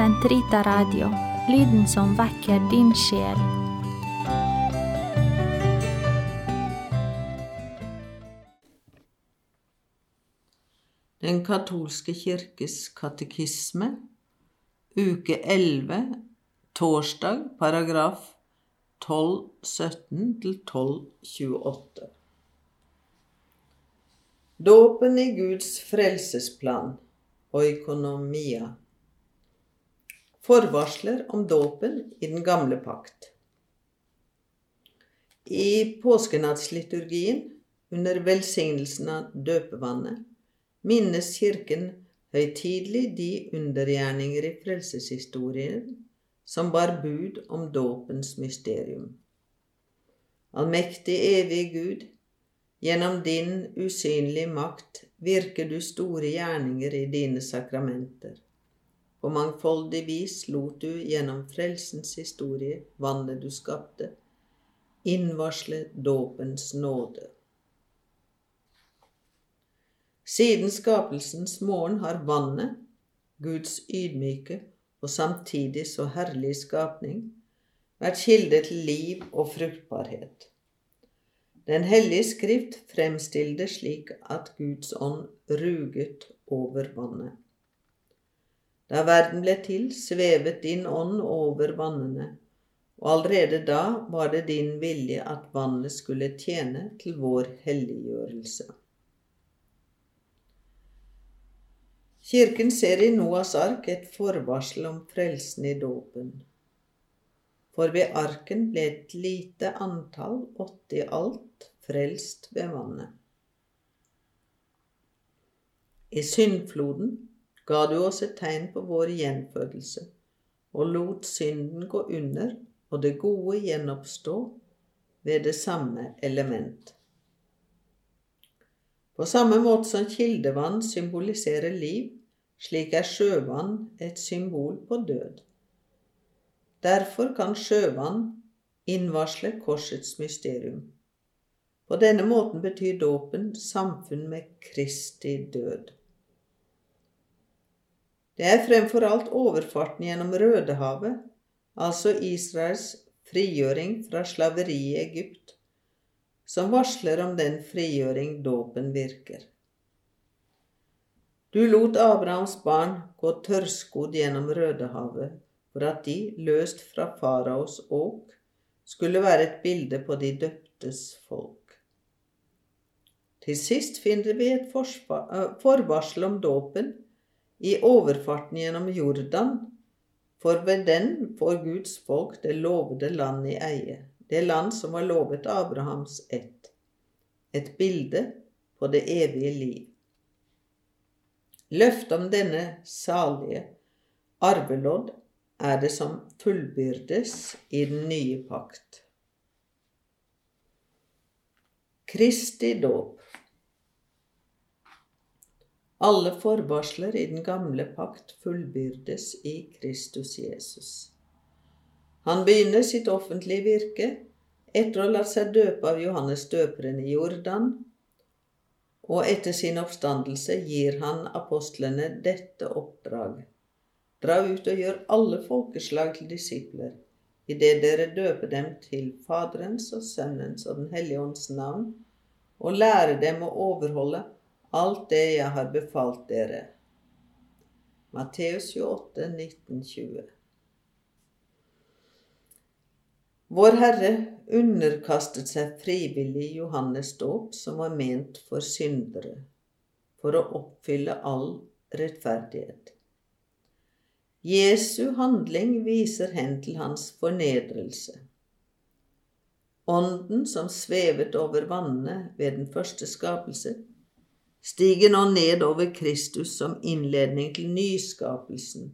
Sentrita Radio, lyden som vekker din sjel. Den katolske kirkes katekisme, uke 11, torsdag, paragraf 1217 til 1228. Dåpen i Guds frelsesplan og økonomia. Forvarsler om dåpen i den gamle pakt. I påskenattsliturgien, under velsignelsen av døpevannet, minnes Kirken høytidelig de undergjerninger i frelseshistorien som bar bud om dåpens mysterium. Allmektig evig Gud, gjennom din usynlige makt virker du store gjerninger i dine sakramenter. På mangfoldig vis lot du gjennom frelsens historie, vannet du skapte, innvarsle dåpens nåde. Siden skapelsens morgen har vannet, Guds ydmyke og samtidig så herlig skapning, vært kilde til liv og fruktbarhet. Den hellige skrift fremstiller det slik at Guds ånd ruget over vannet. Da verden ble til, svevet din ånd over vannene, og allerede da var det din vilje at vannet skulle tjene til vår helliggjørelse. Kirken ser i Noas ark et forvarsel om frelsen i dåpen. For ved arken ble et lite antall, åtte i alt, frelst ved vannet. I syndfloden ga du oss et tegn på vår gjenfødelse, og lot synden gå under og det gode gjenoppstå ved det samme element. På samme måte som kildevann symboliserer liv, slik er sjøvann et symbol på død. Derfor kan sjøvann innvarsle korsets mysterium. På denne måten betyr dåpen samfunn med Kristi død. Det er fremfor alt overfarten gjennom Rødehavet, altså Israels frigjøring fra slaveri i Egypt, som varsler om den frigjøring dåpen virker. Du lot Abrahams barn gå tørrskodd gjennom Rødehavet for at de, løst fra faraos åk, skulle være et bilde på de døptes folk. Til sist finner vi et forvarsel om dåpen i overfarten gjennom Jordan, for ved den får Guds folk det lovede land i eie det land som var lovet Abrahams ett, et bilde på det evige liv. Løftet om denne salige arvelodd er det som fullbyrdes i den nye pakt. Kristi dåp. Alle forvarsler i den gamle pakt fullbyrdes i Kristus Jesus. Han begynner sitt offentlige virke etter å ha latt seg døpe av Johannes døperen i Jordan, og etter sin oppstandelse gir han apostlene dette oppdrag. Dra ut og gjør alle folkeslag til disipler, idet dere døper dem til Faderens og Sønnens og Den hellige ånds navn, og lære dem å overholde alt det jeg har befalt dere. Matteus 28, 19, 20. Vår Herre underkastet seg frivillig Johannes dåp, som var ment for syndere, for å oppfylle all rettferdighet. Jesu handling viser hen til hans fornedrelse. Ånden som svevet over vannene ved den første skapelse, stiger nå ned over Kristus som innledning til nyskapelsen.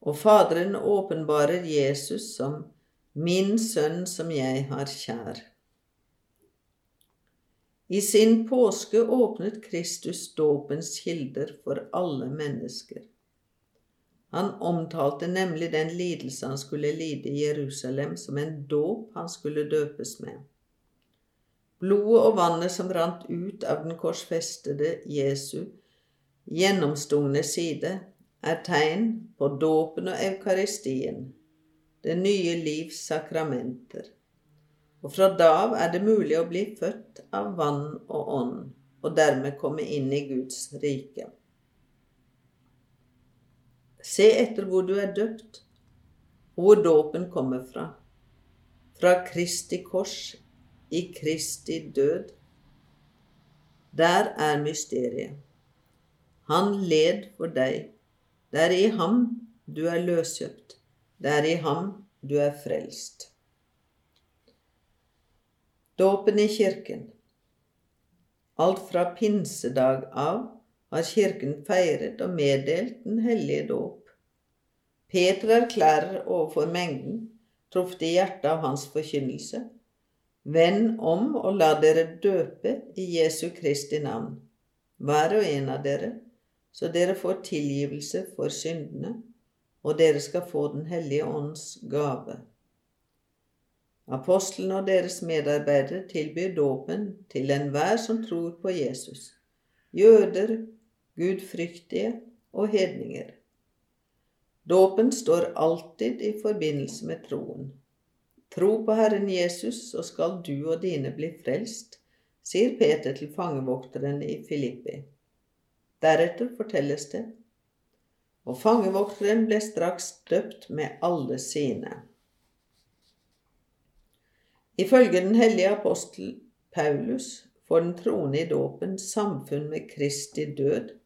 Og Faderen åpenbarer Jesus som min sønn som jeg har kjær. I sin påske åpnet Kristus dåpens kilder for alle mennesker. Han omtalte nemlig den lidelse han skulle lide i Jerusalem, som en dåp han skulle døpes med. Blodet og vannet som rant ut av den korsfestede Jesu gjennomstungne side, er tegn på dåpen og eukaristien, det nye livs sakramenter. Og fra da av er det mulig å bli født av vann og ånd, og dermed komme inn i Guds rike. Se etter hvor du er døpt, og hvor dåpen kommer fra. Fra Kristi kors, i Kristi død. Der er mysteriet. Han led for deg. Det er i ham du er løskjøpt. Det er i ham du er frelst. Dåpen i kirken. Alt fra pinsedag av har Kirken feiret og meddelt den hellige dåp. Peter erklærer overfor mengden, truffet i hjertet av hans forkynnelse, Vend om og la dere døpe i Jesu Kristi navn, hver og en av dere, så dere får tilgivelse for syndene, og dere skal få Den hellige ånds gave. Apostlene og deres medarbeidere tilbyr dåpen til enhver som tror på Jesus, jøder, gudfryktige og hedninger. Dåpen står alltid i forbindelse med troen. Tro på Herren Jesus, så skal du og dine bli frelst, sier Peter til fangevokteren i Filippi. Deretter fortelles det, og fangevokteren ble straks døpt med alle sine. Ifølge den hellige apostel Paulus får den troende i dåpen samfunn med Kristi død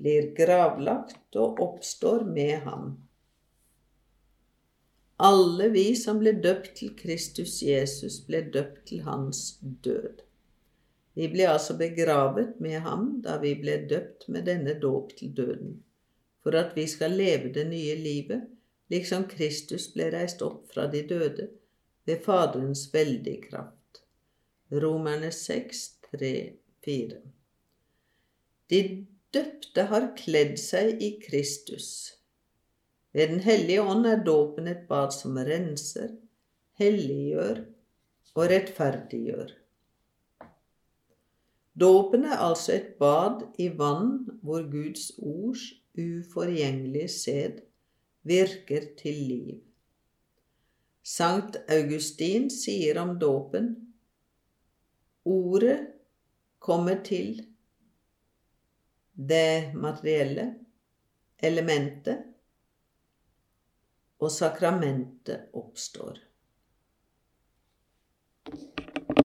blir gravlagt og oppstår med ham. Alle vi som ble døpt til Kristus Jesus, ble døpt til hans død. Vi ble altså begravet med ham da vi ble døpt med denne dåp til døden, for at vi skal leve det nye livet, liksom Kristus ble reist opp fra de døde ved Faderens veldige kraft. Romerne 6, 3, 4. De døpte har kledd seg i Kristus. Ved Den hellige ånd er dåpen et bad som renser, helliggjør og rettferdiggjør. Dåpen er altså et bad i vann hvor Guds ords uforgjengelige sæd virker til liv. Sankt Augustin sier om dåpen Ordet kommer til det materielle, elementet, og sakramentet oppstår.